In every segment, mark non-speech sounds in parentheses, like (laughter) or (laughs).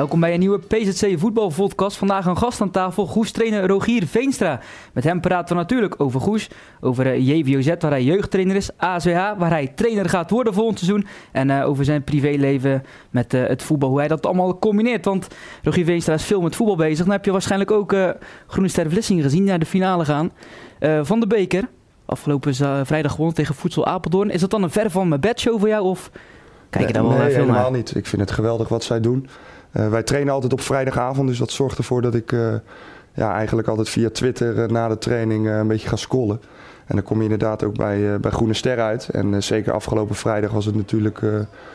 Welkom bij een nieuwe PZC voetbalvodcast. Vandaag een gast aan tafel, Goes-trainer Rogier Veenstra. Met hem praten we natuurlijk over Goes, over uh, JVOZ waar hij jeugdtrainer is, AZH waar hij trainer gaat worden volgend seizoen en uh, over zijn privéleven met uh, het voetbal, hoe hij dat allemaal combineert. Want Rogier Veenstra is veel met voetbal bezig. Dan heb je waarschijnlijk ook Groene Ster Vlissingen gezien naar de finale gaan van de beker. Afgelopen vrijdag gewonnen tegen Voedsel Apeldoorn. Is dat dan een ver van mijn bedshow voor jou of kijk je daar wel nee, veel helemaal naar? niet. Ik vind het geweldig wat zij doen. Uh, wij trainen altijd op vrijdagavond, dus dat zorgt ervoor dat ik uh, ja, eigenlijk altijd via Twitter uh, na de training een beetje ga scrollen. En dan kom je inderdaad ook bij, bij Groene Ster uit. En zeker afgelopen vrijdag was het natuurlijk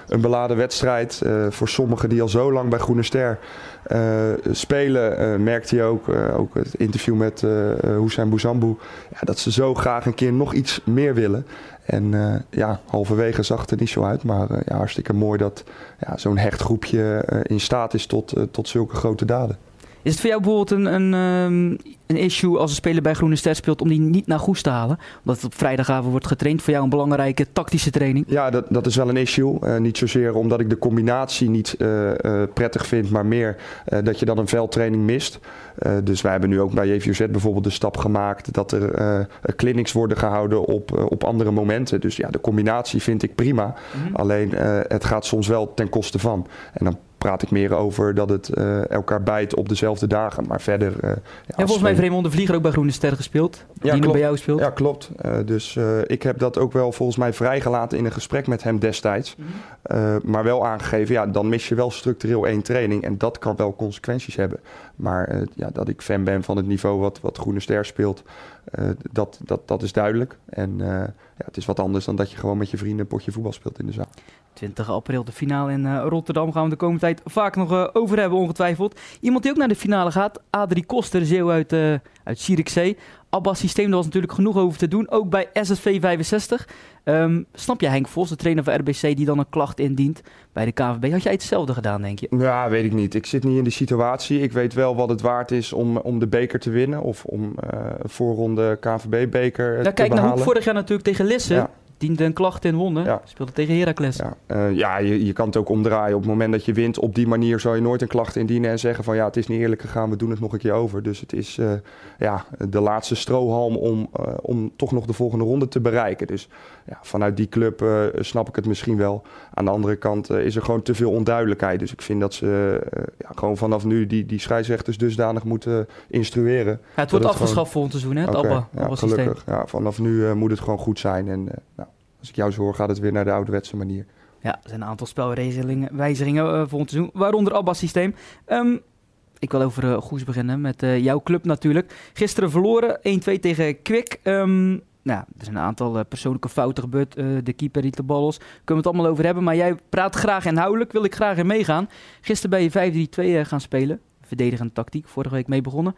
een beladen wedstrijd. voor sommigen die al zo lang bij Groene Ster spelen, merkte je ook, ook het interview met Hussein Bouzambou, ja, dat ze zo graag een keer nog iets meer willen. En ja, halverwege zag het er niet zo uit. Maar ja, hartstikke mooi dat ja, zo'n hecht groepje in staat is tot, tot zulke grote daden. Is het voor jou bijvoorbeeld een, een, um, een issue als een speler bij Groene Ster speelt om die niet naar Goes te halen? Omdat het op vrijdagavond wordt getraind. Voor jou een belangrijke tactische training? Ja, dat, dat is wel een issue. Uh, niet zozeer omdat ik de combinatie niet uh, uh, prettig vind, maar meer dat je dan een veldtraining mist. dus wij hebben nu ook bij JVZ bijvoorbeeld de stap gemaakt dat er clinics worden gehouden op, op andere momenten. Dus ja, de combinatie vind ik prima. Mm-hmm. Alleen het gaat soms wel ten koste van. En dan praat ik meer over dat het uh, elkaar bijt op dezelfde dagen. Maar verder. Uh, ja, en volgens mij heeft Raymond de Vlieger ook bij Groene Ster gespeeld. Ja, die nu bij jou speelt. Ja, klopt. Uh, dus ik heb dat ook wel volgens mij vrijgelaten in een gesprek met hem destijds. Mm-hmm. maar wel aangegeven, ja, dan mis je wel structureel één training. En dat kan wel consequenties hebben. Maar ja, dat ik fan ben van het niveau wat, wat Groene Ster speelt, dat, dat, dat is duidelijk. En ja, het is wat anders dan dat je gewoon met je vrienden een potje voetbal speelt in de zaal. 20 april de finale in uh, Rotterdam gaan we de komende tijd vaak nog uh, over hebben, ongetwijfeld. Iemand die ook naar de finale gaat, Adrie Koster, Zeeuw uit, uh, uit Zierikzee. Abbas systeem, daar was natuurlijk genoeg over te doen, ook bij SSV 65. Um, snap je Henk Vos, de trainer van RBC, die dan een klacht indient bij de KVB? Had jij hetzelfde gedaan, denk je? Ja, weet ik niet. Ik zit niet in die situatie. Ik weet wel wat het waard is om, om de beker te winnen of om een voorronde KVB-beker ja, te kijk behalen. naar Hoek vorig jaar natuurlijk tegen Lisse. Ja diende een klacht in wonnen. Ja. Speelde tegen Heracles. Ja, uh, ja je, je kan het ook omdraaien. Op het moment dat je wint, op die manier zou je nooit een klacht indienen en zeggen van ja, het is niet eerlijk gegaan, we doen het nog een keer over. Dus het is uh, ja, de laatste strohalm om, uh, om toch nog de volgende ronde te bereiken. Dus ja, vanuit die club snap ik het misschien wel. Aan de andere kant is er gewoon te veel onduidelijkheid. Dus ik vind dat ze ja, gewoon vanaf nu die, die scheidsrechters dusdanig moeten instrueren. Ja, het wordt afgeschaft volgend seizoen, hè? Het okay, Abba, ja, Abba gelukkig. Ja, vanaf nu moet het gewoon goed zijn. En nou, als ik jou zo hoor, gaat het weer naar de ouderwetse manier. Ja, er zijn een aantal spelwijzigingen uh, volgend seizoen, waaronder Abba's systeem. Um, ik wil over uh, Goes beginnen met uh, jouw club natuurlijk. Gisteren verloren, 1-2 tegen Kwik. Um, nou, er zijn een aantal uh, persoonlijke fouten gebeurd. Uh, de keeper riet de bal los. Kunnen we het allemaal over hebben. Maar jij praat graag inhoudelijk. Wil ik graag in meegaan. Gisteren ben je 5-3-2 uh, gaan spelen. Verdedigende tactiek. Vorige week mee begonnen.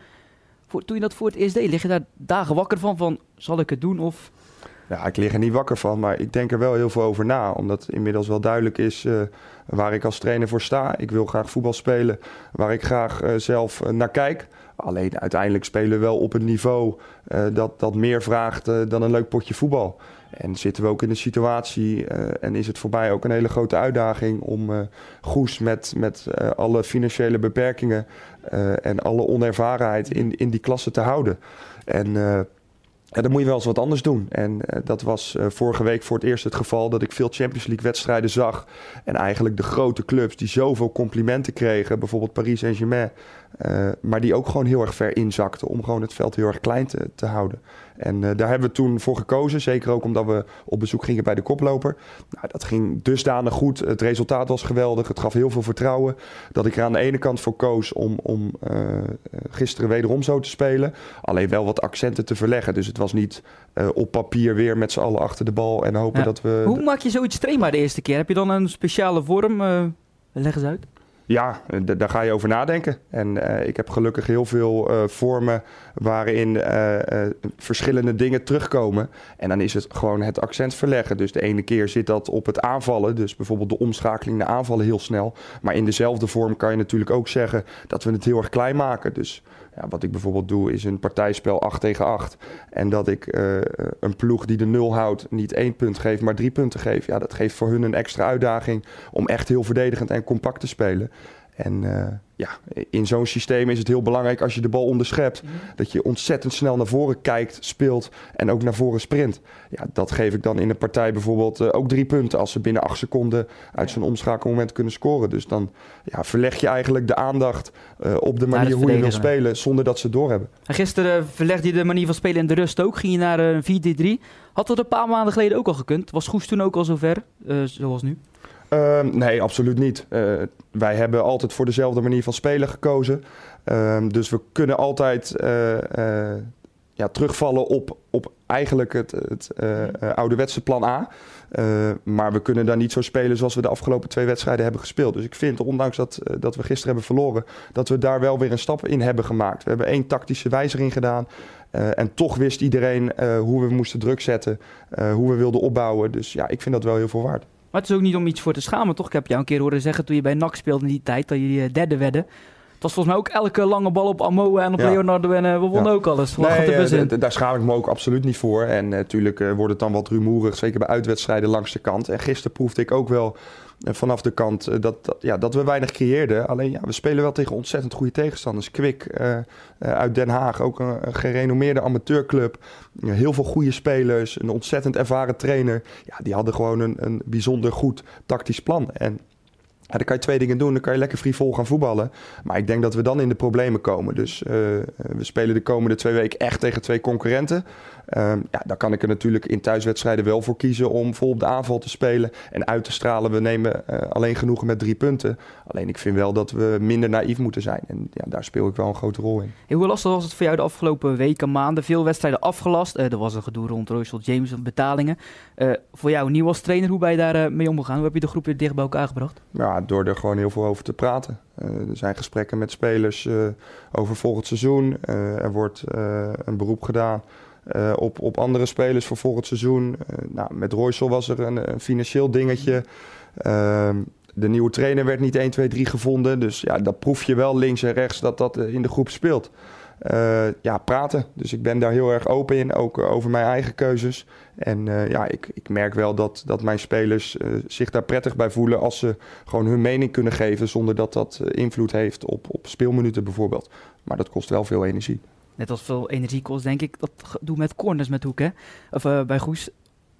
Voor, toen je dat voor het eerst deed, lig je daar dagen wakker van? Van, zal ik het doen of... Ja, ik lig er niet wakker van, maar ik denk er wel heel veel over na. Omdat inmiddels wel duidelijk is waar ik als trainer voor sta. Ik wil graag voetbal spelen waar ik graag zelf naar kijk. Alleen uiteindelijk spelen we wel op een niveau dat, dat meer vraagt dan een leuk potje voetbal. En zitten we ook in een situatie en is het voor mij ook een hele grote uitdaging om Goes met, met alle financiële beperkingen en alle onervarenheid in, in die klasse te houden. En dan moet je wel eens wat anders doen. En dat was vorige week voor het eerst het geval dat ik veel Champions League wedstrijden zag. En eigenlijk de grote clubs die zoveel complimenten kregen, bijvoorbeeld Paris Saint-Germain. Uh, maar die ook gewoon heel erg ver inzakten om gewoon het veld heel erg klein te, te houden. En daar hebben we toen voor gekozen. Zeker ook omdat we op bezoek gingen bij de koploper. Nou, dat ging dusdanig goed. Het resultaat was geweldig. Het gaf heel veel vertrouwen. Dat ik er aan de ene kant voor koos om, om gisteren wederom zo te spelen. Alleen wel wat accenten te verleggen. Dus het was niet op papier weer met z'n allen achter de bal en hopen ja. dat we... Hoe maak je zoiets trainbaar de eerste keer? Heb je dan een speciale vorm? Leg eens uit. Ja, daar ga je over nadenken. En uh, ik heb gelukkig heel veel uh, vormen waarin verschillende dingen terugkomen. En dan is het gewoon het accent verleggen. Dus de ene keer zit dat op het aanvallen. Dus bijvoorbeeld de omschakeling naar aanvallen heel snel. Maar in dezelfde vorm kan je natuurlijk ook zeggen dat we het heel erg klein maken. Dus ja, wat ik bijvoorbeeld doe is een partijspel 8 tegen 8. En dat ik een ploeg die de nul houdt niet één punt geeft, maar drie punten geeft. Ja, dat geeft voor hun een extra uitdaging om echt heel verdedigend en compact te spelen. En ja, in zo'n systeem is het heel belangrijk als je de bal onderschept, mm dat je ontzettend snel naar voren kijkt, speelt en ook naar voren sprint. Ja, dat geef ik dan in een partij bijvoorbeeld ook drie punten als ze binnen acht seconden uit zo'n omschakelmoment kunnen scoren. Dus dan ja, verleg je eigenlijk de aandacht op de manier hoe je wil spelen zonder dat ze het doorhebben. En gisteren verlegde je de manier van spelen in de rust ook. Ging je naar een 4-3-3. Had dat een paar maanden geleden ook al gekund? Was Goes toen ook al zover, zoals nu? Ehm, nee, absoluut niet. Uh, wij hebben altijd voor dezelfde manier van spelen gekozen. Uh, dus we kunnen altijd uh, ja, terugvallen op, op eigenlijk het, het ouderwetse plan A. maar we kunnen daar niet zo spelen zoals we de afgelopen twee wedstrijden hebben gespeeld. Dus ik vind, ondanks dat, dat we gisteren hebben verloren, dat we daar wel weer een stap in hebben gemaakt. We hebben één tactische wijziging gedaan. Uh, en toch wist iedereen uh, hoe we moesten druk zetten, uh, hoe we wilden opbouwen. Dus ja, ik vind dat wel heel veel waard. Maar het is ook niet om iets voor te schamen, toch? Ik heb jou een keer horen zeggen toen je bij NAC speelde in die tijd, dat je derde wedde. Het was volgens mij ook elke lange bal op Amo en op Leonardo en we wonnen ook alles. Nee, daar schaam ik me ook absoluut niet voor. En natuurlijk wordt het dan wat rumoerig, zeker bij uitwedstrijden langs de kant. En gisteren proefde ik ook wel vanaf de kant eh, dat, ja, dat we weinig creëerden. Alleen ja, we spelen wel tegen ontzettend goede tegenstanders. Kwik uh, uit Den Haag, ook een, gerenommeerde amateurclub. heel veel goede spelers, een ontzettend ervaren trainer. Ja, die hadden gewoon een, een bijzonder goed tactisch plan. En ja, dan kan je twee dingen doen. Dan kan je lekker frivol gaan voetballen. Maar ik denk dat we dan in de problemen komen. Dus we spelen de komende twee weken echt tegen twee concurrenten. Um, ja, dan kan ik er natuurlijk in thuiswedstrijden wel voor kiezen om vol op de aanval te spelen. En uit te stralen, we nemen uh, alleen genoegen met drie punten. Alleen ik vind wel dat we minder naïef moeten zijn. En ja, daar speel ik wel een grote rol in. Hey, hoe lastig was het voor jou de afgelopen weken, maanden? Veel wedstrijden afgelast. Uh, er was een gedoe rond Royce James en betalingen. voor jou nieuw als trainer, hoe ben je daar mee omgegaan? Hoe heb je de groep weer dicht bij elkaar gebracht? Ja, door er gewoon heel veel over te praten. Uh, er zijn gesprekken met spelers uh, over volgend seizoen. Uh, er wordt een beroep gedaan op, op andere spelers voor volgend seizoen. nou, met Roysel was er een, financieel dingetje. Ehm, de nieuwe trainer werd niet 1, 2, 3 gevonden. Dus ja, dat proef je wel links en rechts dat dat in de groep speelt. Ja, praten. Dus ik ben daar heel erg open in, ook over mijn eigen keuzes. En ja, ik, ik merk wel dat, dat mijn spelers zich daar prettig bij voelen als ze gewoon hun mening kunnen geven zonder dat dat invloed heeft op, op speelminuten bijvoorbeeld. Maar dat kost wel veel energie. Net als veel energie kost, denk ik, dat doe met corners met Hoek, hè? Of bij Goes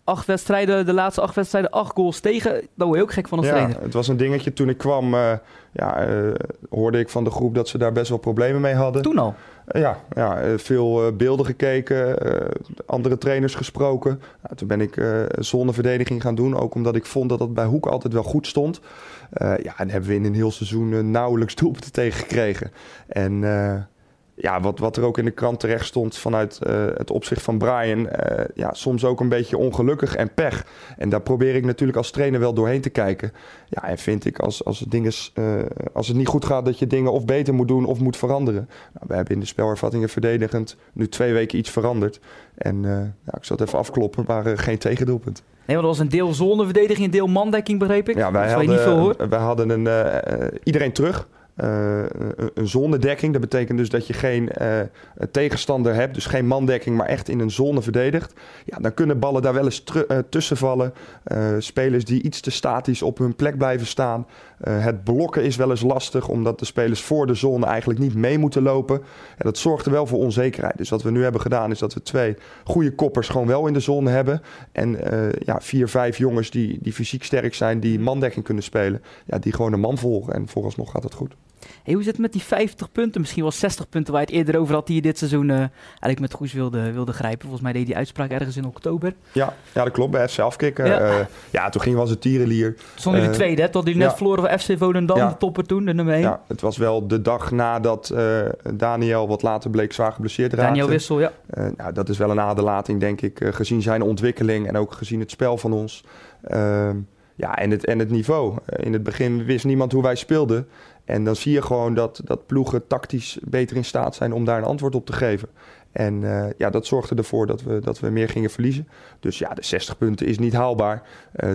acht wedstrijden, de laatste acht wedstrijden, acht goals tegen. Daar word je ook gek van als ja, trainer. Het was een dingetje toen ik kwam, uh, ja, uh, hoorde ik van de groep dat ze daar best wel problemen mee hadden. Toen al? Ja, ja veel beelden gekeken, andere trainers gesproken. Nou, toen ben ik zonneverdediging gaan doen, ook omdat ik vond dat dat bij Hoek altijd wel goed stond. ja, en hebben we in een heel seizoen nauwelijks doelpunten tegengekregen. En ja, wat, wat er ook in de krant terecht stond vanuit uh, het opzicht van Brian. Uh, ja, soms ook een beetje ongelukkig en pech. En daar probeer ik natuurlijk als trainer wel doorheen te kijken. Ja, en vind ik als, als, het, dingen, uh, als het niet goed gaat dat je dingen of beter moet doen of moet veranderen. Nou, we hebben in de spelervattingen verdedigend nu twee weken iets veranderd. En ja, ik zal het even afkloppen, maar geen tegendoelpunt. Nee, want dat was een deel zoneverdediging, een deel mandekking, begreep ik. Ja, wij, hadden, niet veel hoort. wij hadden een, iedereen terug. Uh, een zonnedekking. Dat betekent dus dat je geen uh, tegenstander hebt, dus geen mandekking, maar echt in een zone verdedigt. Ja, dan kunnen ballen daar wel eens tussen vallen. spelers die iets te statisch op hun plek blijven staan. het blokken is wel eens lastig, omdat de spelers voor de zone eigenlijk niet mee moeten lopen. En dat zorgt er wel voor onzekerheid. Dus wat we nu hebben gedaan, is dat we twee goede koppers gewoon wel in de zone hebben. En ja, vier, vijf jongens die, die fysiek sterk zijn, die mandekking kunnen spelen. Ja, die gewoon een man volgen. En vooralsnog gaat het goed. Hey, hoe zit het met die 50 punten, misschien wel 60 punten waar je het eerder over had, die je dit seizoen uh, eigenlijk met Goes wilde, wilde grijpen? Volgens mij deed die uitspraak ergens in oktober. Ja, ja dat klopt, bij FC Afkikken. Ja. Uh, ja, toen ging was het tierenlier. Zonder de uh, tweede, hè? Tot die net ja. verloren van FC Volendam, ja. de topper toen, de nummer 1. Ja, het was wel de dag nadat Daniel wat later bleek zwaar geblesseerd raakte. Daniel Wissel, ja. nou, dat is wel een aderlating, denk ik, gezien zijn ontwikkeling en ook gezien het spel van ons. Ehm, ja, en het, en het niveau. In het begin wist niemand hoe wij speelden. En dan zie je gewoon dat, dat ploegen tactisch beter in staat zijn om daar een antwoord op te geven. En ja, dat zorgde ervoor dat we, dat we meer gingen verliezen. Dus ja, de 60 punten is niet haalbaar.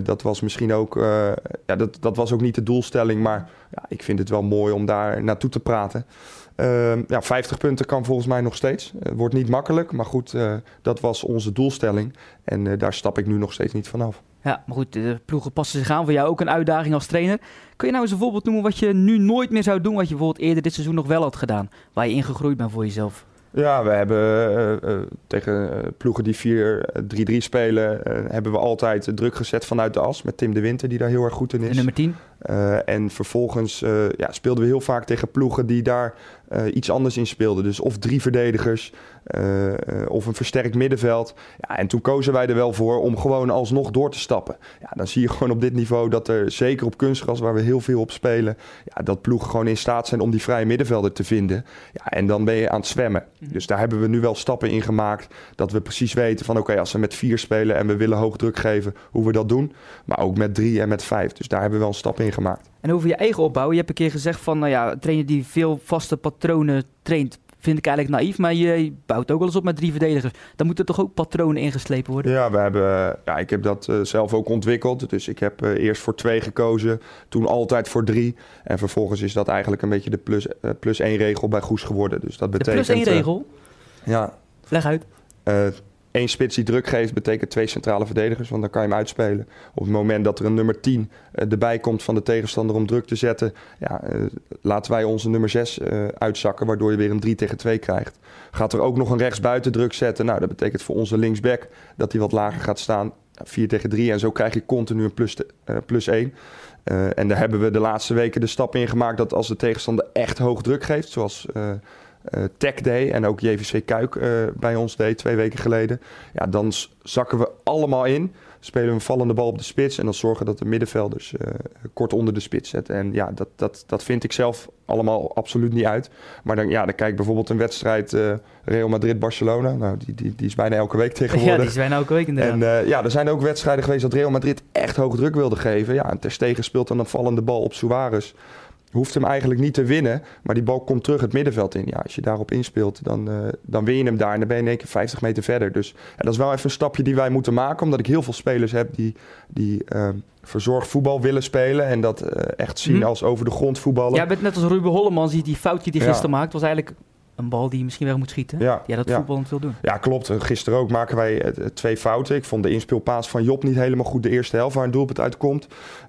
dat was misschien ook, ja, dat, dat was ook niet de doelstelling. Maar ja, ik vind het wel mooi om daar naartoe te praten. Uh, ja, 50 punten kan volgens mij nog steeds. Wordt niet makkelijk, maar goed, dat was onze doelstelling. En daar stap ik nu nog steeds niet vanaf. Ja, maar goed, de ploegen passen zich aan. Voor jou ook een uitdaging als trainer. Kun je nou eens een voorbeeld noemen wat je nu nooit meer zou doen... wat je bijvoorbeeld eerder dit seizoen nog wel had gedaan? Waar je ingegroeid bent voor jezelf? Ja, we hebben uh, tegen ploegen die 4-3-3 spelen, hebben we altijd druk gezet vanuit de as. Met Tim de Winter, die daar heel erg goed in is. Nummer 10. en vervolgens ja, speelden we heel vaak tegen ploegen die daar iets anders in speelde. Dus of drie verdedigers uh, of een versterkt middenveld. Ja, en toen kozen wij er wel voor om gewoon alsnog door te stappen. Ja, dan zie je gewoon op dit niveau dat er zeker op kunstgras, waar we heel veel op spelen, ja, dat ploegen gewoon in staat zijn om die vrije middenvelder te vinden. Ja, en dan ben je aan het zwemmen. Mhm. Dus daar hebben we nu wel stappen in gemaakt. Dat we precies weten van oké, als we met vier spelen en we willen hoog druk geven, hoe we dat doen. Maar ook met drie en met vijf. Dus daar hebben we wel een stap in gemaakt. En over je eigen opbouw. Je hebt een keer gezegd van, nou ja, een trainer die veel vaste patronen traint, vind ik eigenlijk naïef. Maar je bouwt ook wel eens op met drie verdedigers. Dan moeten toch ook patronen ingeslepen worden? Ja, we hebben, ja ik heb dat uh, zelf ook ontwikkeld. Dus ik heb uh, eerst voor twee gekozen, toen altijd voor drie. En vervolgens is dat eigenlijk een beetje de plus, uh, plus één regel bij Goes geworden. Dus dat betekent... De plus één regel? ja. Leg uit één spits die druk geeft, betekent twee centrale verdedigers. Want dan kan je hem uitspelen. Op het moment dat er een nummer 10 uh, erbij komt van de tegenstander om druk te zetten, ja, uh, laten wij onze nummer 6 uh, uitzakken, waardoor je weer een 3 tegen 2 krijgt. Gaat er ook nog een rechtsbuiten druk zetten, nou, dat betekent voor onze linksback dat hij wat lager gaat staan. 4 tegen 3 en zo krijg je continu een plus, plus 1. en daar hebben we de laatste weken de stap in gemaakt dat als de tegenstander echt hoog druk geeft, zoals Tech Day en ook JVC Kuik uh, bij ons deed twee weken geleden. Ja, dan zakken we allemaal in. Spelen we een vallende bal op de spits en dan zorgen dat de middenvelders uh, kort onder de spits zetten. En ja, dat, dat, dat vind ik zelf allemaal absoluut niet uit. Maar dan, ja, dan kijk bijvoorbeeld een wedstrijd Real Madrid-Barcelona. Nou, die, die, die is bijna elke week tegenwoordig. (laughs) Ja, die is bijna elke week inderdaad. En ja, er zijn ook wedstrijden geweest dat Real Madrid echt hoog druk wilde geven. Ja, en Ter Stegen speelt dan een vallende bal op Suarez hoeft hem eigenlijk niet te winnen. Maar die bal komt terug het middenveld in. Ja, als je daarop inspeelt, dan, uh, dan win je hem daar. En dan ben je in één keer 50 meter verder. Dus ja, dat is wel even een stapje die wij moeten maken. Omdat ik heel veel spelers heb die, die uh, verzorgd voetbal willen spelen. En dat uh, echt zien mm. als over de grond voetballen. Ja, bent net als Ruben Holleman, die, die foutje die gisteren ja. maakt, was eigenlijk een bal die je misschien wel moet schieten. Ja, ja dat ja. voetbal wil doen. Ja, klopt. Gisteren ook maken wij uh, twee fouten. Ik vond de inspeelpaas van Job niet helemaal goed de eerste helft waar een doelpunt uitkomt.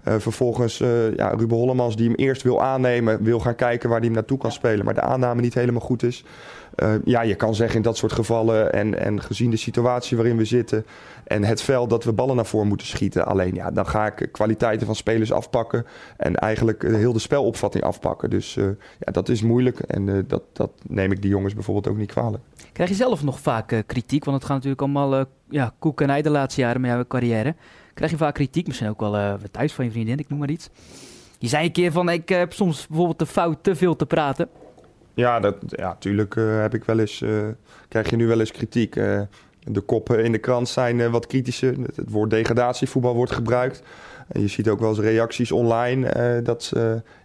Uh, vervolgens uh, ja, Ruben Hollemans die hem eerst wil aannemen, wil gaan kijken waar hij hem naartoe kan spelen. Maar de aanname niet helemaal goed is. Uh, ja, je kan zeggen in dat soort gevallen en, en gezien de situatie waarin we zitten en het veld dat we ballen naar voren moeten schieten. Alleen ja, dan ga ik kwaliteiten van spelers afpakken en eigenlijk heel de spelopvatting afpakken. Dus uh, ja, dat is moeilijk en uh, dat, dat neem ik die jongens bijvoorbeeld ook niet kwalijk. Krijg je zelf nog vaak kritiek? Want het gaat natuurlijk allemaal ja, koek en ei de laatste jaren met jouw carrière. Krijg je vaak kritiek? Misschien ook wel thuis van je vriendin, ik noem maar iets. Je zei een keer van, ik heb soms bijvoorbeeld de fout te veel te praten. Ja, dat, ja tuurlijk uh, heb ik wel eens, uh, krijg je nu wel eens kritiek. Uh, de koppen in de krant zijn wat kritischer. Het, het, woord degradatievoetbal wordt gebruikt. En je ziet ook wel eens reacties online. dat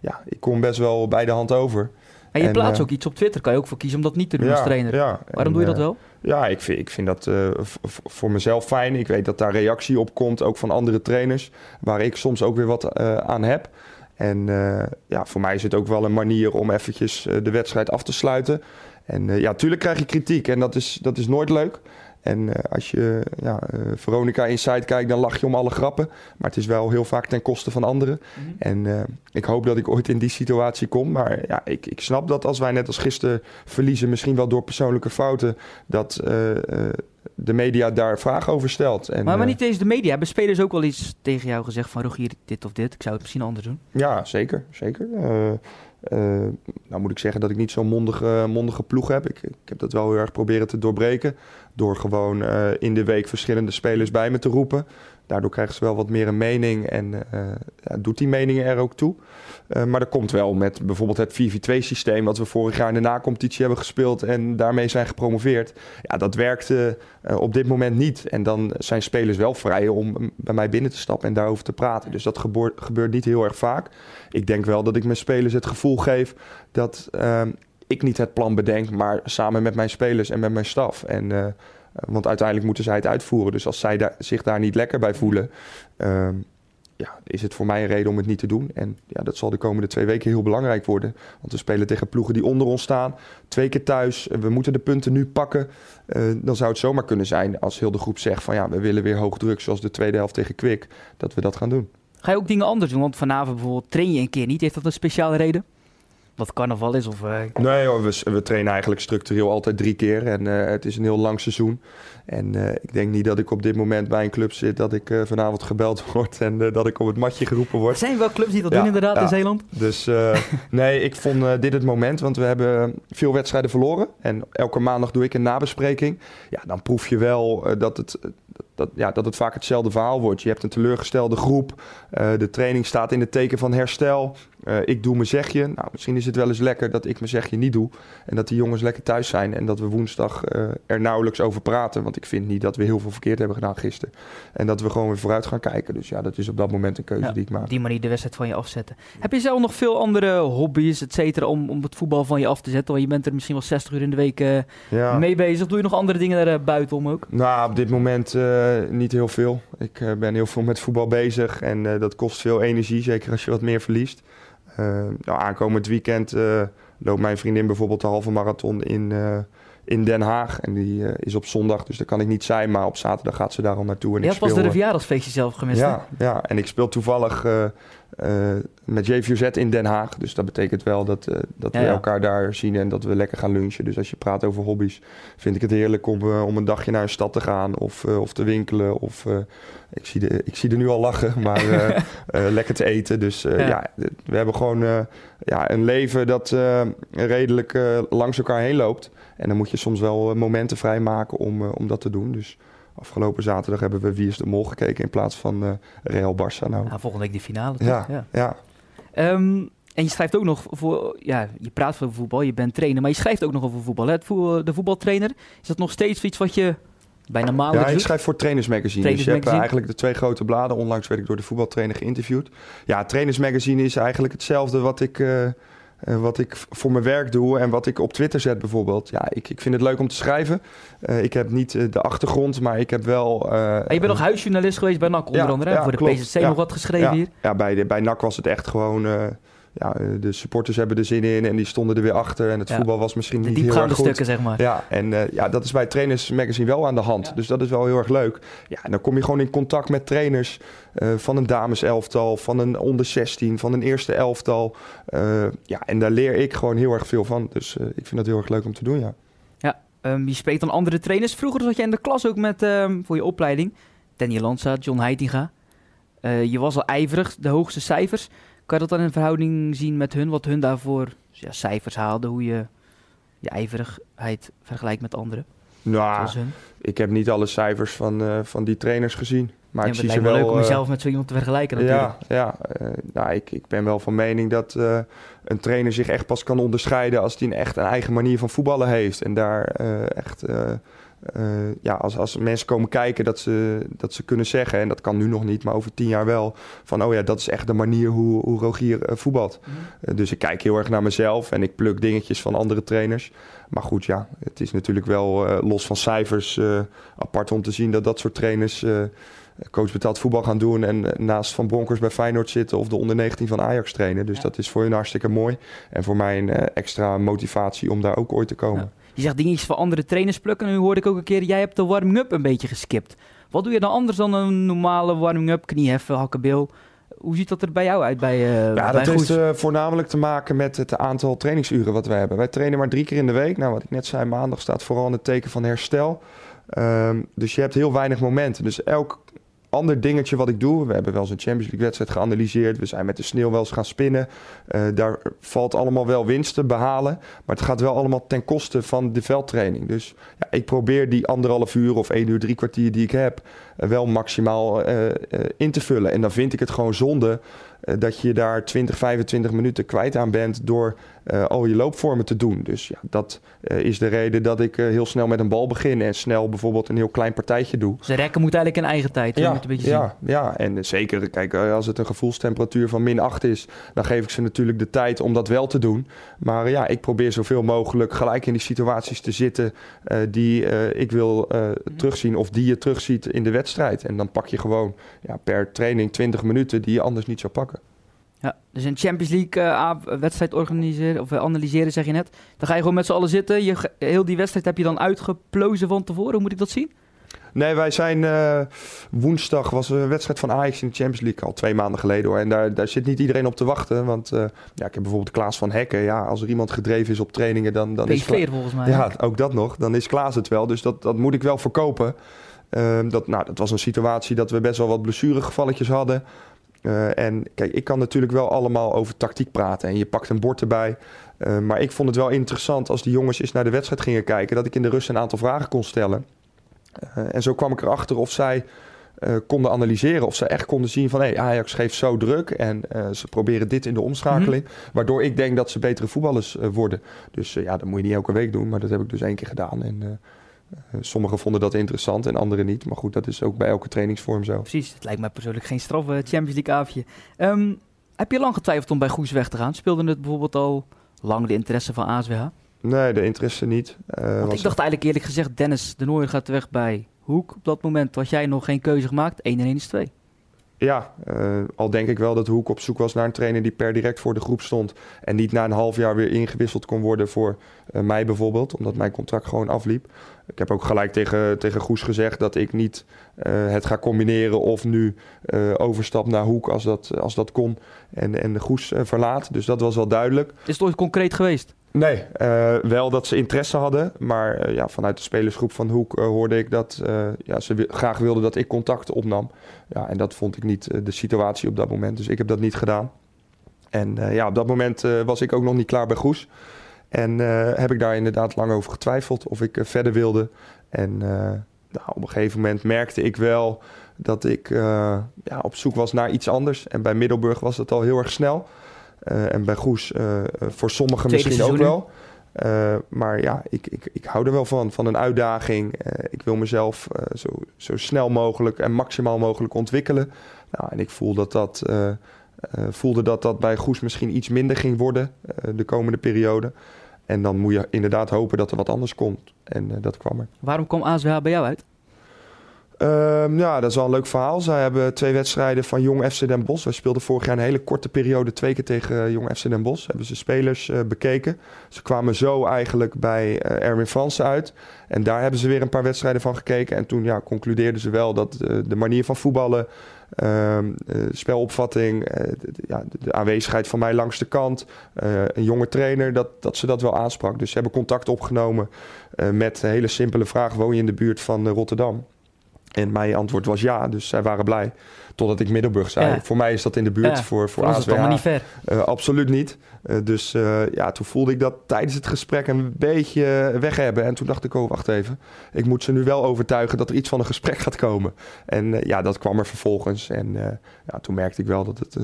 ja, ik kom best wel bij de hand over. En je en, plaatst ook iets op Twitter. Kan je ook voor kiezen om dat niet te doen ja, als trainer. Ja, Waarom en, doe je dat wel? Ja, ik vind, ik vind dat voor mezelf fijn. Ik weet dat daar reactie op komt, ook van andere trainers. Waar ik soms ook weer wat aan heb. En uh, ja, voor mij is het ook wel een manier om eventjes uh, de wedstrijd af te sluiten. En uh, ja, tuurlijk krijg je kritiek en dat is, dat is nooit leuk. En als je ja, Veronica Inside kijkt, dan lach je om alle grappen. Maar het is wel heel vaak ten koste van anderen. Mm -hmm. En ik hoop dat ik ooit in die situatie kom. Maar ja, ik, ik snap dat als wij net als gisteren verliezen, misschien wel door persoonlijke fouten, dat de media daar vragen over stelt. En, maar, maar niet eens de media. Hebben spelers ook wel iets tegen jou gezegd van Rogier, dit of dit? Ik zou het misschien anders doen. Ja, zeker. zeker. Uh, nou moet ik zeggen dat ik niet zo'n mondige, mondige ploeg heb. Ik, ik heb dat wel heel erg proberen te doorbreken. Door gewoon uh, in de week verschillende spelers bij me te roepen. Daardoor krijgen ze wel wat meer een mening en uh, ja, doet die meningen er ook toe. Maar dat komt wel met bijvoorbeeld het 4v2-systeem... wat we vorig jaar in de nacompetitie hebben gespeeld... en daarmee zijn gepromoveerd. Ja, dat werkte op dit moment niet. En dan zijn spelers wel vrij om bij mij binnen te stappen en daarover te praten. Dus dat gebeurt, gebeurt niet heel erg vaak. Ik denk wel dat ik mijn spelers het gevoel geef dat... Ehm, ik niet het plan bedenk, maar samen met mijn spelers en met mijn staf. En, uh, want uiteindelijk moeten zij het uitvoeren. Dus als zij zich daar niet lekker bij voelen, ehm, ja, is het voor mij een reden om het niet te doen. En ja, dat zal de komende twee weken heel belangrijk worden. Want we spelen tegen ploegen die onder ons staan. Twee keer thuis. We moeten de punten nu pakken. Uh, dan zou het zomaar kunnen zijn als heel de groep zegt van ja, we willen weer hoog druk zoals de tweede helft tegen Kwik. Dat we dat gaan doen. Ga je ook dingen anders doen? Want vanavond bijvoorbeeld train je een keer niet. Heeft dat een speciale reden? Wat carnaval is? Of, uh... Nee hoor, we, we trainen eigenlijk structureel altijd drie keer. En uh, het is een heel lang seizoen. En uh, ik denk niet dat ik op dit moment bij een club zit dat ik vanavond gebeld (laughs) word en dat ik op het matje geroepen word. Er zijn wel clubs die dat doen inderdaad in Zeeland. Dus (laughs) nee, ik vond dit het moment, want we hebben veel wedstrijden verloren. En elke maandag doe ik een nabespreking. Ja, dan proef je wel dat het dat, ja, dat het vaak hetzelfde verhaal wordt. Je hebt een teleurgestelde groep. Uh, de training staat in het teken van herstel. Uh, ik doe mijn zegje. Nou, misschien is het wel eens lekker dat ik mijn zegje niet doe. En dat die jongens lekker thuis zijn. En dat we woensdag uh, er nauwelijks over praten. Want ik vind niet dat we heel veel verkeerd hebben gedaan gisteren. En dat we gewoon weer vooruit gaan kijken. Dus ja, dat is op dat moment een keuze ja, die ik maak. Die manier de wedstrijd van je afzetten. Heb je zelf nog veel andere hobby's, et cetera, om, om het voetbal van je af te zetten? Want je bent er misschien wel 60 uur in de week ja. mee bezig. Doe je nog andere dingen daar buitenom ook? Nou, op dit moment niet heel veel. Ik ben heel veel met voetbal bezig. En dat kost veel energie. Zeker als je wat meer verliest. Uh, nou, aankomend weekend uh, loopt mijn vriendin bijvoorbeeld de halve marathon in, uh, in Den Haag. En die is op zondag, dus daar kan ik niet zijn. Maar op zaterdag gaat ze daar al naartoe. En je hebt pas de verjaardagsfeestje zelf gemist, Ja, ja, en ik speel toevallig met JVZ in Den Haag. Dus dat betekent wel dat, dat ja, we elkaar daar zien en dat we lekker gaan lunchen. Dus als je praat over hobby's, vind ik het heerlijk om, om een dagje naar een stad te gaan. Of, of te winkelen, of ik zie, de, ik zie er nu al lachen, (laughs) maar uh, uh, lekker te eten. Dus uh, ja. ja. we hebben gewoon ja, een leven dat redelijk langs elkaar heen loopt. En dan moet je soms wel momenten vrijmaken om, om dat te doen. Dus afgelopen zaterdag hebben we Wie is de Mol gekeken in plaats van Real Barça. Nou. Ja, volgende week de finale. Ja, ja. ja. Um, en je schrijft ook nog voor, ja, je praat over voetbal, je bent trainer, maar je schrijft ook nog over voetbal. Hè? De voetbaltrainer, is dat nog steeds iets wat je bijna maandelijks Ja, ik schrijf voor Trainersmagazine. Trainers dus je hebt eigenlijk de twee grote bladen. Onlangs werd ik door de voetbaltrainer geïnterviewd. Ja, Trainersmagazine is eigenlijk hetzelfde wat ik... Uh, uh, wat ik voor mijn werk doe en wat ik op Twitter zet bijvoorbeeld. Ja, ik, ik vind het leuk om te schrijven. Uh, ik heb niet de achtergrond, maar ik heb wel... je bent nog huisjournalist geweest bij NAC onder ja, andere. Ja, voor de klopt. PSC nog wat geschreven hier. Ja, bij, de, bij NAC was het echt gewoon ja, eh, de supporters hebben er zin in en die stonden er weer achter. En het voetbal was misschien niet heel erg goed. stukken, zeg maar. Ja, en uh, ja, dat is bij Trainers Magazine wel aan de hand. Ja. Dus dat is wel heel erg leuk. Ja, en dan kom je gewoon in contact met trainers uh, van een dameselftal, van een onder 16, van een eerste elftal. Uh, ja, en daar leer ik gewoon heel erg veel van. Dus ik vind dat heel erg leuk om te doen, ja. Ja, um, je spreekt dan andere trainers. Vroeger zat je in de klas ook met, um, voor je opleiding, Danny Lanza, John Heitinga. je was al ijverig, de hoogste cijfers. Kan je dat dan in verhouding zien met hun, wat hun daarvoor ja, cijfers haalden, hoe je je ijverigheid vergelijkt met anderen? Nou, ik heb niet alle cijfers van, uh, van die trainers gezien. Maar ja, ik zie ze wel. leuk om uh, jezelf met zo iemand te vergelijken. Natuurlijk. Ja, ja uh, nou, ik, ik ben wel van mening dat een trainer zich echt pas kan onderscheiden als hij een echt een eigen manier van voetballen heeft. En daar echt ja, als, als mensen komen kijken, dat ze, dat ze kunnen zeggen, en dat kan nu nog niet, maar over tien jaar wel, van oh ja, dat is echt de manier hoe, hoe Rogier uh, voetbalt. Mm -hmm. uh, dus ik kijk heel erg naar mezelf en ik pluk dingetjes van andere trainers. Maar goed, ja, het is natuurlijk wel los van cijfers apart om te zien dat dat soort trainers coach betaald voetbal gaan doen en naast Van Bronkers bij Feyenoord zitten of de onder 19 van Ajax trainen. Dus ja. dat is voor hun hartstikke mooi en voor mij een extra motivatie om daar ook ooit te komen. Ja. Je zegt dingetjes voor andere trainers plukken. En nu hoorde ik ook een keer, jij hebt de warming-up een beetje geskipt. Wat doe je dan anders dan een normale warming-up? Knieheffen, hakkenbil. Hoe ziet dat er bij jou uit bij uh, Ja, bij dat heeft uh, voornamelijk te maken met het aantal trainingsuren wat we hebben. Wij trainen maar drie keer in de week. Nou, wat ik net zei, maandag staat vooral in het teken van herstel. Um, dus je hebt heel weinig momenten. Dus elk ander dingetje wat ik doe. We hebben wel eens een Champions League wedstrijd geanalyseerd. We zijn met de sneeuw wel eens gaan spinnen. Uh, daar valt allemaal wel winst te behalen. Maar het gaat wel allemaal ten koste van de veldtraining. Dus ja, ik probeer die anderhalf uur of één uur, drie kwartier die ik heb... Uh, wel maximaal uh, in te vullen. En dan vind ik het gewoon zonde dat je daar 20, 25 minuten kwijt aan bent door uh, al je loopvormen te doen. Dus ja, dat uh, is de reden dat ik uh, heel snel met een bal begin en snel bijvoorbeeld een heel klein partijtje doe. Ze rekken moet eigenlijk in eigen tijd. Ja, een beetje ja, ja, en zeker, kijk, als het een gevoelstemperatuur van min 8 is, dan geef ik ze natuurlijk de tijd om dat wel te doen. Maar ja, ik probeer zoveel mogelijk gelijk in die situaties te zitten die ik wil terugzien of die je terugziet in de wedstrijd. En dan pak je gewoon ja, per training 20 minuten die je anders niet zou pakken. Ja, dus een Champions League uh, wedstrijd organiseren of analyseren, zeg je net. Dan ga je gewoon met z'n allen zitten. Je, heel die wedstrijd heb je dan uitgeplozen van tevoren. Hoe moet ik dat zien? Nee, wij zijn uh, woensdag was een wedstrijd van Ajax in de Champions League al twee maanden geleden hoor. En daar, daar zit niet iedereen op te wachten. Want uh, ja, ik heb bijvoorbeeld Klaas van Hekken. Ja, als er iemand gedreven is op trainingen, dan, dan is Klaas... volgens mij. Ja, ook dat nog. Dan is Klaas het wel. Dus dat, dat moet ik wel verkopen. Uh, dat, nou, dat was een situatie dat we best wel wat blessuregevalletjes hadden. Uh, en kijk, ik kan natuurlijk wel allemaal over tactiek praten en je pakt een bord erbij. Uh, maar ik vond het wel interessant als die jongens eens naar de wedstrijd gingen kijken, dat ik in de rust een aantal vragen kon stellen. Uh, en zo kwam ik erachter of zij konden analyseren, of ze echt konden zien van hey, Ajax geeft zo druk en ze proberen dit in de omschakeling. Mm -hmm. Waardoor ik denk dat ze betere voetballers worden. Dus ja, dat moet je niet elke week doen, maar dat heb ik dus één keer gedaan. En sommigen vonden dat interessant en anderen niet. Maar goed, dat is ook bij elke trainingsvorm zo. Precies, het lijkt mij persoonlijk geen straf uh, Champions League avondje. Um, heb je lang getwijfeld om bij Goes weg te gaan? Speelde het bijvoorbeeld al lang de interesse van ASWH? Nee, de interesse niet. Uh, Want ik dacht eigenlijk eerlijk gezegd, Dennis de Nooijer gaat weg bij Hoek. Op dat moment had jij nog geen keuze gemaakt. 1 en 1 is 2. Ja, uh, al denk ik wel dat Hoek op zoek was naar een trainer die per direct voor de groep stond. En niet na een half jaar weer ingewisseld kon worden voor uh, mij bijvoorbeeld, omdat mijn contract gewoon afliep. Ik heb ook gelijk tegen, tegen Goes gezegd dat ik niet uh, het ga combineren of nu overstap naar Hoek als dat, als dat kon en, en Goes verlaat. Dus dat was wel duidelijk. Is het ooit concreet geweest? Nee, uh, wel dat ze interesse hadden. Maar uh, ja, vanuit de spelersgroep van Hoek uh, hoorde ik dat ja, ze graag wilden dat ik contact opnam. Ja, en dat vond ik niet de situatie op dat moment. Dus ik heb dat niet gedaan. En ja, op dat moment was ik ook nog niet klaar bij Goes. En heb ik daar inderdaad lang over getwijfeld of ik verder wilde. En nou, op een gegeven moment merkte ik wel dat ik ja, op zoek was naar iets anders. En bij Middelburg was het al heel erg snel. Uh, en bij Goes uh, voor sommigen Tweede misschien ook wel. Maar ja, ik, ik, ik hou er wel van, van een uitdaging. ik wil mezelf zo, zo snel mogelijk en maximaal mogelijk ontwikkelen. Nou, en ik voel dat dat, voelde dat dat bij Goes misschien iets minder ging worden de komende periode. En dan moet je inderdaad hopen dat er wat anders komt. En dat kwam er. Waarom kwam ASWH bij jou uit? Um, ja, dat is wel een leuk verhaal. Zij hebben twee wedstrijden van Jong FC Den Bosch. Wij speelden vorig jaar een hele korte periode twee keer tegen Jong FC Den Bosch. Hebben ze spelers uh, bekeken. Ze kwamen zo eigenlijk bij uh, Erwin Fransen uit. En daar hebben ze weer een paar wedstrijden van gekeken. En toen ja, concludeerden ze wel dat de manier van voetballen, um, spelopvatting, de, ja, de, aanwezigheid van mij langs de kant, een jonge trainer, dat, dat ze dat wel aansprak. Dus ze hebben contact opgenomen met een hele simpele vraag: woon je in de buurt van Rotterdam? En mijn antwoord was ja, dus zij waren blij. Totdat ik Middelburg zei. Ja. Voor mij is dat in de buurt, ja, voor, voor ASWH. allemaal niet ver. Uh, absoluut niet. Uh, dus uh, ja, toen voelde ik dat tijdens het gesprek een beetje weg hebben. En toen dacht ik, oh, wacht even. Ik moet ze nu wel overtuigen dat er iets van een gesprek gaat komen. En ja, dat kwam er vervolgens. En ja, toen merkte ik wel dat het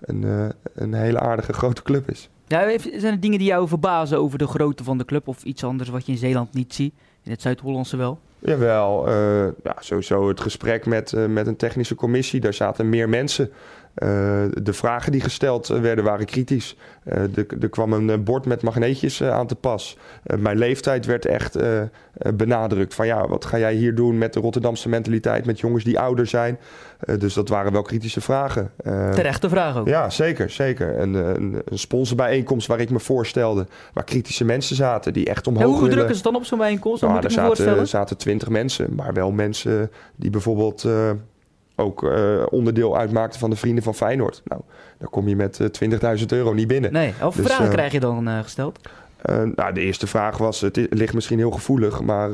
een, een hele aardige grote club is. Ja, zijn er dingen die jou verbazen over de grootte van de club? Of iets anders wat je in Zeeland niet ziet? In het Zuid-Hollandse wel? Jawel, uh, ja, sowieso het gesprek met, uh, met een technische commissie. Daar zaten meer mensen. Uh, de vragen die gesteld werden waren kritisch. er kwam een bord met magneetjes aan te pas. mijn leeftijd werd echt benadrukt. Van ja, wat ga jij hier doen met de Rotterdamse mentaliteit, met jongens die ouder zijn? dus dat waren wel kritische vragen. Terechte vragen ook. Ja, zeker. zeker. Een, een, een sponsorbijeenkomst waar ik me voorstelde, waar kritische mensen zaten die echt omhoog ja, Hoe druk is het dan op zo'n bijeenkomst? Nou, moet ik er me zaten, voorstellen. zaten twintig mensen, maar wel mensen die bijvoorbeeld uh, ook uh, onderdeel uitmaakten van de Vrienden van Feyenoord. Nou, daar kom je met uh, 20.000 euro niet binnen. Nee, voor Dus, vragen eh, krijg je dan gesteld? Nou, de eerste vraag was, het ligt misschien heel gevoelig, maar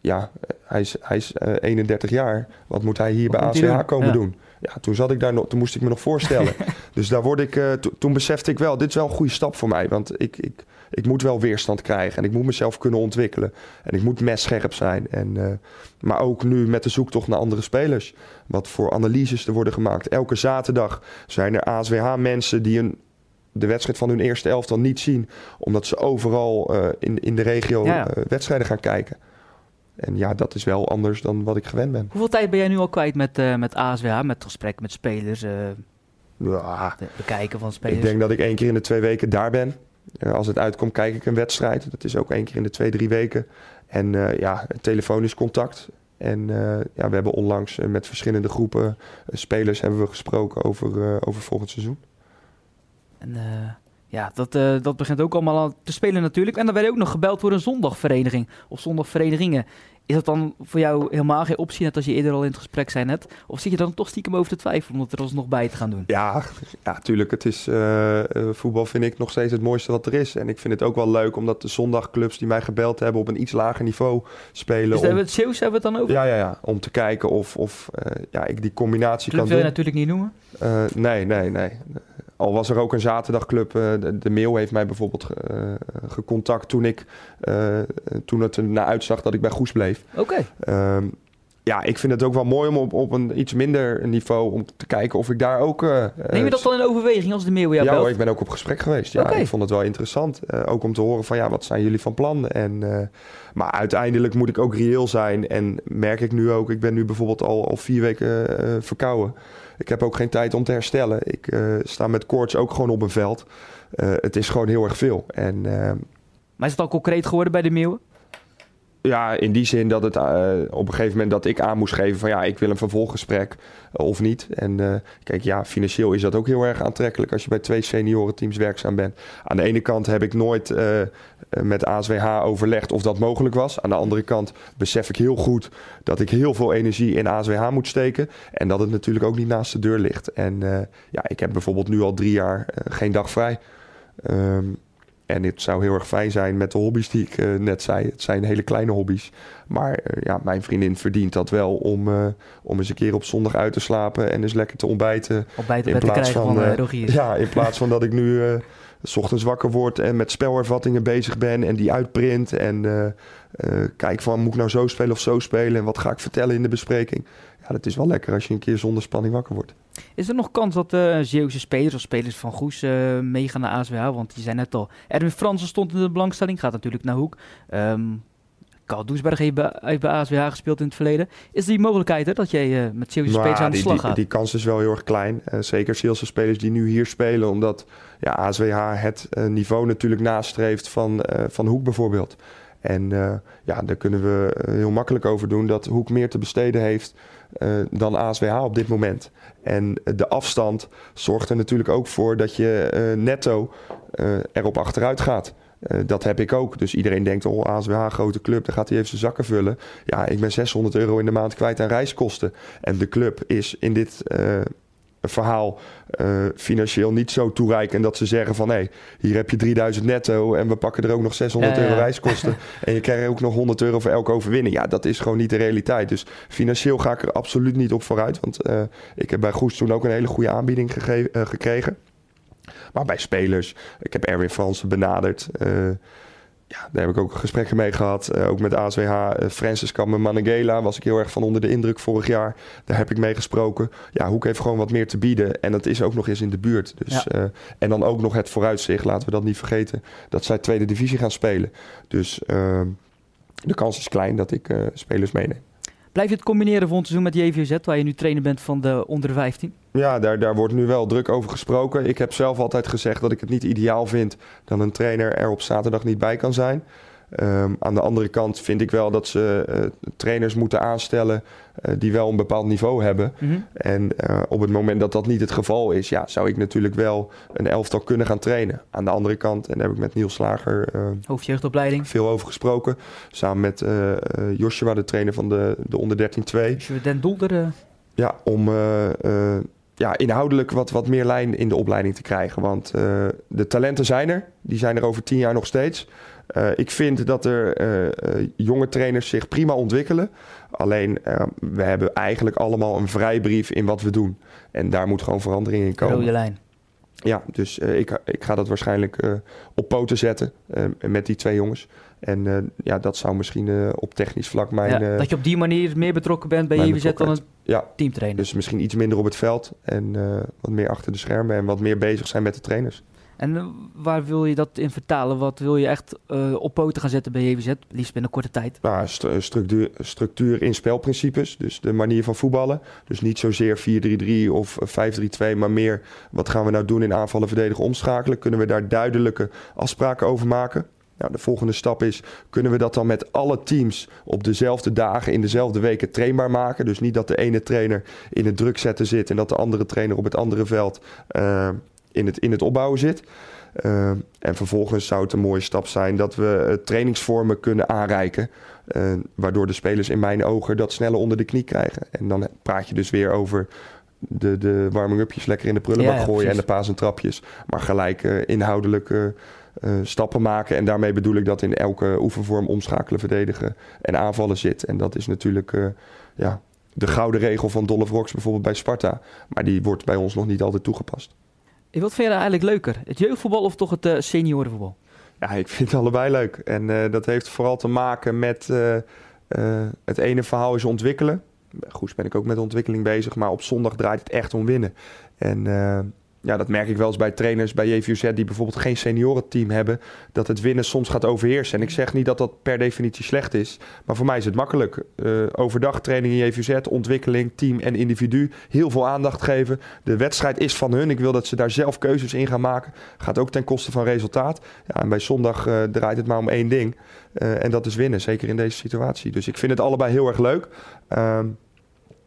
ja, hij is, hij is uh, 31 jaar. Wat moet hij hier Wat bij ACH komen Ja. doen? Ja, toen zat ik daar nog, toen moest ik me nog voorstellen. (laughs) dus daar word ik, toen besefte ik wel, dit is wel een goede stap voor mij. Want ik, ik, ik moet wel weerstand krijgen en ik moet mezelf kunnen ontwikkelen. En ik moet messcherp zijn. En, uh, maar ook nu met de zoektocht naar andere spelers. Wat voor analyses er worden gemaakt. Elke zaterdag zijn er ASWH-mensen die een de wedstrijd van hun eerste elftal niet zien. Omdat ze overal uh, in, in de regio ja. Uh, wedstrijden gaan kijken. En ja, dat is wel anders dan wat ik gewend ben. Hoeveel tijd ben jij nu al kwijt met, uh, met ASWH, met gesprek met spelers? ja, bekijken van spelers? Ik denk dat ik één keer in de twee weken daar ben. Als het uitkomt, kijk ik een wedstrijd. Dat is ook één keer in de twee, drie weken. En ja, telefonisch contact. En ja, we hebben onlangs met verschillende groepen spelers hebben we gesproken over, over volgend seizoen. En ja, dat, uh, dat begint ook allemaal al te spelen natuurlijk. En dan werd ook nog gebeld voor een zondagvereniging of zondagverenigingen. Is dat dan voor jou helemaal geen optie, net als je eerder al in het gesprek zei net? Of zit je dan toch stiekem over te twijfelen om het er alsnog bij te gaan doen? Ja, ja tuurlijk. Het is, uh, voetbal vind ik nog steeds het mooiste wat er is. En ik vind het ook wel leuk omdat de zondagclubs die mij gebeld hebben op een iets lager niveau spelen. Dus om... hebben we het shows hebben we het dan over? Ja, ja, ja. Om te kijken of, of uh, ja, ik die combinatie Club kan wil doen. je natuurlijk niet noemen? nee, nee, nee. Al was er ook een zaterdagclub, uh, de, de Mail heeft mij bijvoorbeeld uh, gecontact toen, ik, uh, toen het ernaar uitzag dat ik bij Goes bleef. Oké. Okay. Um, ja, ik vind het ook wel mooi om op, op een iets minder niveau om te kijken of ik daar ook... Neem je dat dan in overweging als de Mail jou Ja hoor, ik ben ook op gesprek geweest. Ja, okay. ik vond het wel interessant. ook om te horen van ja, wat zijn jullie van plan? En, maar uiteindelijk moet ik ook reëel zijn en merk ik nu ook, ik ben nu bijvoorbeeld al, al vier weken verkouden. Ik heb ook geen tijd om te herstellen. Ik uh, sta met koorts ook gewoon op een veld. Uh, het is gewoon heel erg veel. En, uh, maar is het al concreet geworden bij de Meeuwen? Ja, in die zin dat het op een gegeven moment dat ik aan moest geven van ja, ik wil een vervolggesprek of niet. En kijk, ja, financieel is dat ook heel erg aantrekkelijk als je bij twee seniorenteams werkzaam bent. Aan de ene kant heb ik nooit met ASWH overlegd of dat mogelijk was. Aan de andere kant besef ik heel goed dat ik heel veel energie in ASWH moet steken. En dat het natuurlijk ook niet naast de deur ligt. En uh, ja, ik heb bijvoorbeeld nu al drie jaar uh, geen dag vrij. Um, en het zou heel erg fijn zijn met de hobby's die ik uh, net zei. Het zijn hele kleine hobby's. Maar ja, mijn vriendin verdient dat wel om, om eens een keer op zondag uit te slapen en eens lekker te ontbijten. Ontbijten in plaats van, van. (laughs) Ja, in plaats van dat ik nu s ochtends wakker word en met spelervattingen bezig ben en die uitprint. En uh, uh, kijk van, moet ik nou zo spelen of zo spelen? En wat ga ik vertellen in de bespreking? Ja, dat is wel lekker als je een keer zonder spanning wakker wordt. Is er nog kans dat uh, Zeeuwse spelers of spelers van Goes meegaan naar ASWH? Want die zijn net al... Erwin Fransen stond in de belangstelling, gaat natuurlijk naar Hoek. Um, Karl Doesberg heeft bij, heeft bij ASWH gespeeld in het verleden. Is die mogelijkheid dat jij uh, met Zeeuwse spelers aan de die, slag die, gaat? Die kans is wel heel erg klein. Uh, zeker Zeeuwse spelers die nu hier spelen. Omdat ja, ASWH het uh, niveau natuurlijk nastreeft van, van Hoek bijvoorbeeld. En ja, daar kunnen we heel makkelijk over doen dat Hoek meer te besteden heeft dan ASWH op dit moment. En de afstand zorgt er natuurlijk ook voor dat je netto erop achteruit gaat. Uh, dat heb ik ook. Dus iedereen denkt, oh, ASWH, grote club, dan gaat hij even zijn zakken vullen. Ja, ik ben 600 euro in de maand kwijt aan reiskosten. En de club is in dit uh, verhaal uh, financieel niet zo toereikend dat ze zeggen van... hé, hey, hier heb je 3000 netto en we pakken er ook nog 600 euro reiskosten. (laughs) en je krijgt ook nog 100 euro voor elke overwinning. Ja, dat is gewoon niet de realiteit. Dus financieel ga ik er absoluut niet op vooruit. Want ik heb bij Goes toen ook een hele goede aanbieding gekregen. Maar bij spelers, ik heb Erwin Fransen benaderd. Uh, ja, daar heb ik ook gesprekken mee gehad. Uh, ook met ASWH. Uh, Francis Kammer Manangela was ik heel erg van onder de indruk vorig jaar. Daar heb ik mee gesproken. Ja, Hoek heeft gewoon wat meer te bieden. En dat is ook nog eens in de buurt. Dus, ja. en dan ook nog het vooruitzicht. Laten we dat niet vergeten. Dat zij tweede divisie gaan spelen. Dus ehm, de kans is klein dat ik spelers meeneem. Blijf je het combineren volgend seizoen met JVZ, waar je nu trainer bent van de onder 15? Ja, daar, daar wordt nu wel druk over gesproken. Ik heb zelf altijd gezegd dat ik het niet ideaal vind dat een trainer er op zaterdag niet bij kan zijn. Um, aan de andere kant vind ik wel dat ze uh, trainers moeten aanstellen uh, die wel een bepaald niveau hebben. Mm-hmm. En uh, op het moment dat dat niet het geval is, ja, zou ik natuurlijk wel een elftal kunnen gaan trainen. Aan de andere kant, en daar heb ik met Niels Slager hoofdjeugdopleiding veel over gesproken. Samen met Joshua, de trainer van de, de onder 13-2. Joshua Den Dolder. Ja, om ja, inhoudelijk wat, wat meer lijn in de opleiding te krijgen. Want de talenten zijn er. Die zijn er over tien jaar nog steeds. Ik vind dat er jonge trainers zich prima ontwikkelen. Alleen, we hebben eigenlijk allemaal een vrijbrief in wat we doen. En daar moet gewoon verandering in komen. Rode lijn. Ja, dus ik, ik ga dat waarschijnlijk op poten zetten met die twee jongens. En ja, dat zou misschien op technisch vlak mijn... Ja, dat je op die manier meer betrokken bent bij JVZ dan een ja, teamtrainer. Dus misschien iets minder op het veld en wat meer achter de schermen en wat meer bezig zijn met de trainers. En waar wil je dat in vertalen? Wat wil je echt op poten gaan zetten bij JVZ, liefst binnen korte tijd? Nou, st structuur, structuur in spelprincipes, dus de manier van voetballen. Dus niet zozeer 4-3-3 of 5-3-2, maar meer wat gaan we nou doen in aanvallen, verdedigen, omschakelen. Kunnen we daar duidelijke afspraken over maken? Nou, de volgende stap is, kunnen we dat dan met alle teams op dezelfde dagen in dezelfde weken trainbaar maken? Dus niet dat de ene trainer in het druk zetten zit en dat de andere trainer op het andere veld in, het, in het opbouwen zit. Uh, en vervolgens zou het een mooie stap zijn dat we uh, trainingsvormen kunnen aanreiken. waardoor de spelers in mijn ogen dat sneller onder de knie krijgen. En dan praat je dus weer over de, de warming-upjes lekker in de prullenbak ja, ja, gooien en de paas en trapjes. Maar gelijk inhoudelijk uh, stappen maken. En daarmee bedoel ik dat in elke oefenvorm omschakelen, verdedigen en aanvallen zit. En dat is natuurlijk ja, de gouden regel van Dolph Rocks bijvoorbeeld bij Sparta. Maar die wordt bij ons nog niet altijd toegepast. Wat vind je eigenlijk leuker? Het jeugdvoetbal of toch het uh, seniorenvoetbal? Ja, ik vind het allebei leuk. En dat heeft vooral te maken met het ene verhaal is ontwikkelen. Goed, ben ik ook met ontwikkeling bezig, maar op zondag draait het echt om winnen. En ja, dat merk ik wel eens bij trainers bij JVZ die bijvoorbeeld geen seniorenteam hebben, dat het winnen soms gaat overheersen. En ik zeg niet dat dat per definitie slecht is, maar voor mij is het makkelijk. Uh, overdag training in JVZ, ontwikkeling, team en individu, heel veel aandacht geven. De wedstrijd is van hun. Ik wil dat ze daar zelf keuzes in gaan maken. Gaat ook ten koste van resultaat. Ja, en bij zondag uh, draait het maar om één ding. Uh, en dat is winnen, zeker in deze situatie. Dus ik vind het allebei heel erg leuk.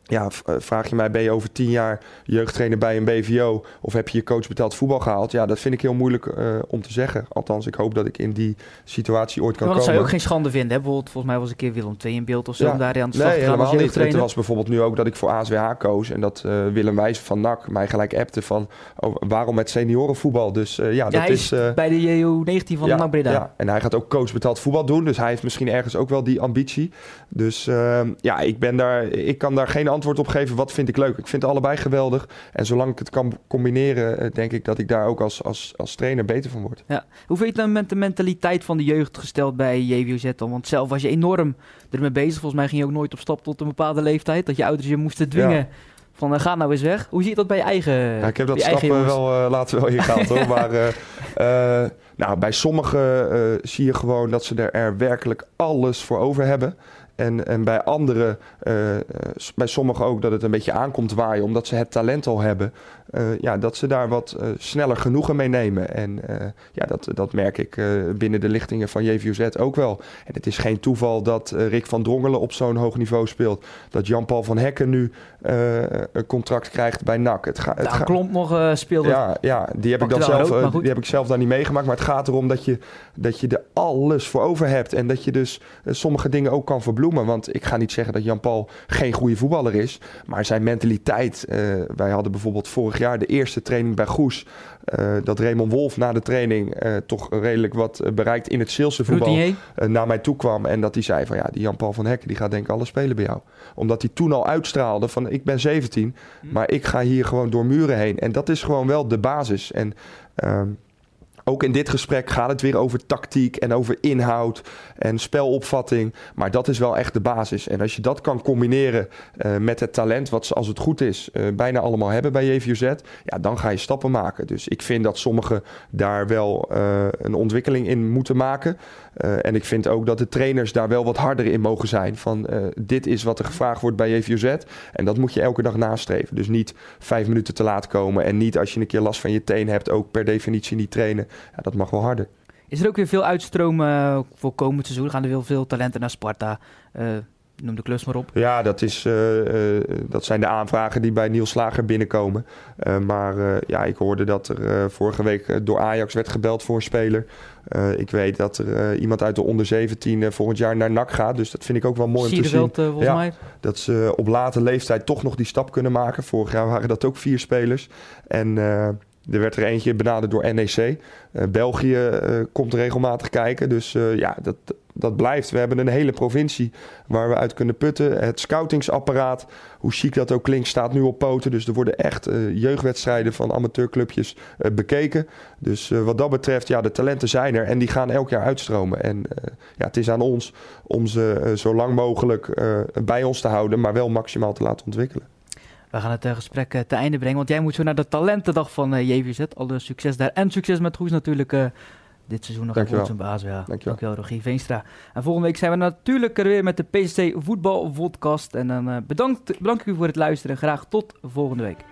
Ja, eh, vraag je mij, ben je over tien jaar jeugdtrainer bij een BVO of heb je je coach betaald voetbal gehaald? Ja, dat vind ik heel moeilijk uh, om te zeggen. Althans, ik hoop dat ik in die situatie ooit kan maar dat zou je ook geen schande vinden. Hè? Bijvoorbeeld, volgens mij was een keer Willem II in beeld of zo. Ja. Om daar aan de slag nee, te gaan helemaal niet. Het was bijvoorbeeld nu ook dat ik voor ASWH koos en dat uh, Willem Wijs van NAC mij gelijk appte van oh, waarom met seniorenvoetbal. Dus uh, ja, ja, dat is, is bij de JO19 van ja, NAC Breda. Ja, en hij gaat ook coach betaald voetbal doen. Dus hij heeft misschien ergens ook wel die ambitie. Dus ehm, ja, ik ben daar, ik kan daar geen antwoord op geven. Wat vind ik leuk? Ik vind allebei geweldig. En zolang ik het kan combineren, eh, denk ik dat ik daar ook als, als, als trainer beter van word. Ja. Hoe vind je het dan met de mentaliteit van de jeugd gesteld bij JWZ dan? Want zelf was je enorm ermee bezig. Volgens mij ging je ook nooit op stap tot een bepaalde leeftijd. Dat je ouders je moesten dwingen. Ja. Van uh, ga nou eens weg. Hoe zie je dat bij je eigen ja, Ik heb dat stappen wel uh, later wel ingehaald hoor. (laughs) Maar uh, nou, bij sommigen zie je gewoon dat ze er, er werkelijk alles voor over hebben. En, en bij anderen, uh, bij sommigen ook, dat het een beetje aankomt waaien, omdat ze het talent al hebben. Uh, ja, dat ze daar wat uh, sneller genoegen mee nemen. En ja, dat, dat merk ik binnen de lichtingen van JVZ ook wel. En het is geen toeval dat Rick van Drongelen op zo'n hoog niveau speelt. Dat Jan-Paul van Hekken nu een contract krijgt bij NAC. Het, ga, het nou, Klomp nog speelde. Ja, ja die, heb ik dan zelf, die heb ik zelf dan niet meegemaakt. Maar het gaat erom dat je, dat je er alles voor over hebt. En dat je dus sommige dingen ook kan verbloemen. Want ik ga niet zeggen dat Jan-Paul geen goede voetballer is. Maar zijn mentaliteit. Wij hadden bijvoorbeeld vorig jaar de eerste training bij Goes. Uh, dat Raymond Wolf na de training uh, toch redelijk wat bereikt in het Zeelse voetbal naar mij toe kwam. En dat hij zei van ja, die Jan-Paul van Hekken die gaat denk ik alles spelen bij jou. Omdat hij toen al uitstraalde van ik ben 17, hm. maar ik ga hier gewoon door muren heen. En dat is gewoon wel de basis. En ehm, ook in dit gesprek gaat het weer over tactiek en over inhoud en spelopvatting. Maar dat is wel echt de basis. En als je dat kan combineren uh, met het talent, wat ze als het goed is uh, bijna allemaal hebben bij JVZ, ja, dan ga je stappen maken. Dus ik vind dat sommigen daar wel uh, een ontwikkeling in moeten maken. En ik vind ook dat de trainers daar wel wat harder in mogen zijn. Van dit is wat er gevraagd wordt bij JVZ. En dat moet je elke dag nastreven. Dus niet vijf minuten te laat komen. En niet als je een keer last van je teen hebt, ook per definitie niet trainen. Ja, dat mag wel harder. Is er ook weer veel uitstromen voor komend seizoen? Gaan er weer veel talenten naar Sparta? Noem de klus maar op. Ja, dat, is, uh, uh, dat zijn de aanvragen die bij Niels Slager binnenkomen. Uh, maar ja, ik hoorde dat er vorige week door Ajax werd gebeld voor een speler. ik weet dat er iemand uit de onder 17 volgend jaar naar NAC gaat. Dus dat vind ik ook wel mooi om te zien. volgens ja, mij. Dat ze op late leeftijd toch nog die stap kunnen maken. Vorig jaar waren dat ook vier spelers. En er werd er eentje benaderd door NEC. Uh, België uh, komt regelmatig kijken. Dus uh, ja, dat, dat blijft. We hebben een hele provincie waar we uit kunnen putten. Het scoutingsapparaat, hoe chic dat ook klinkt, staat nu op poten. Dus er worden echt jeugdwedstrijden van amateurclubjes bekeken. Dus wat dat betreft, ja, de talenten zijn er en die gaan elk jaar uitstromen. En ja, het is aan ons om ze zo lang mogelijk bij ons te houden, maar wel maximaal te laten ontwikkelen. We gaan het uh, gesprek uh, te einde brengen, want jij moet zo naar de talentendag van uh, JVZ. Alle succes daar en succes met Goes natuurlijk dit seizoen nog op zijn baas. Ja. Dankjewel. Dankjewel, Rogier Veenstra. En volgende week zijn we natuurlijk er weer met de PCC Voetbal Podcast. En dan bedankt, bedankt u voor het luisteren en graag tot volgende week.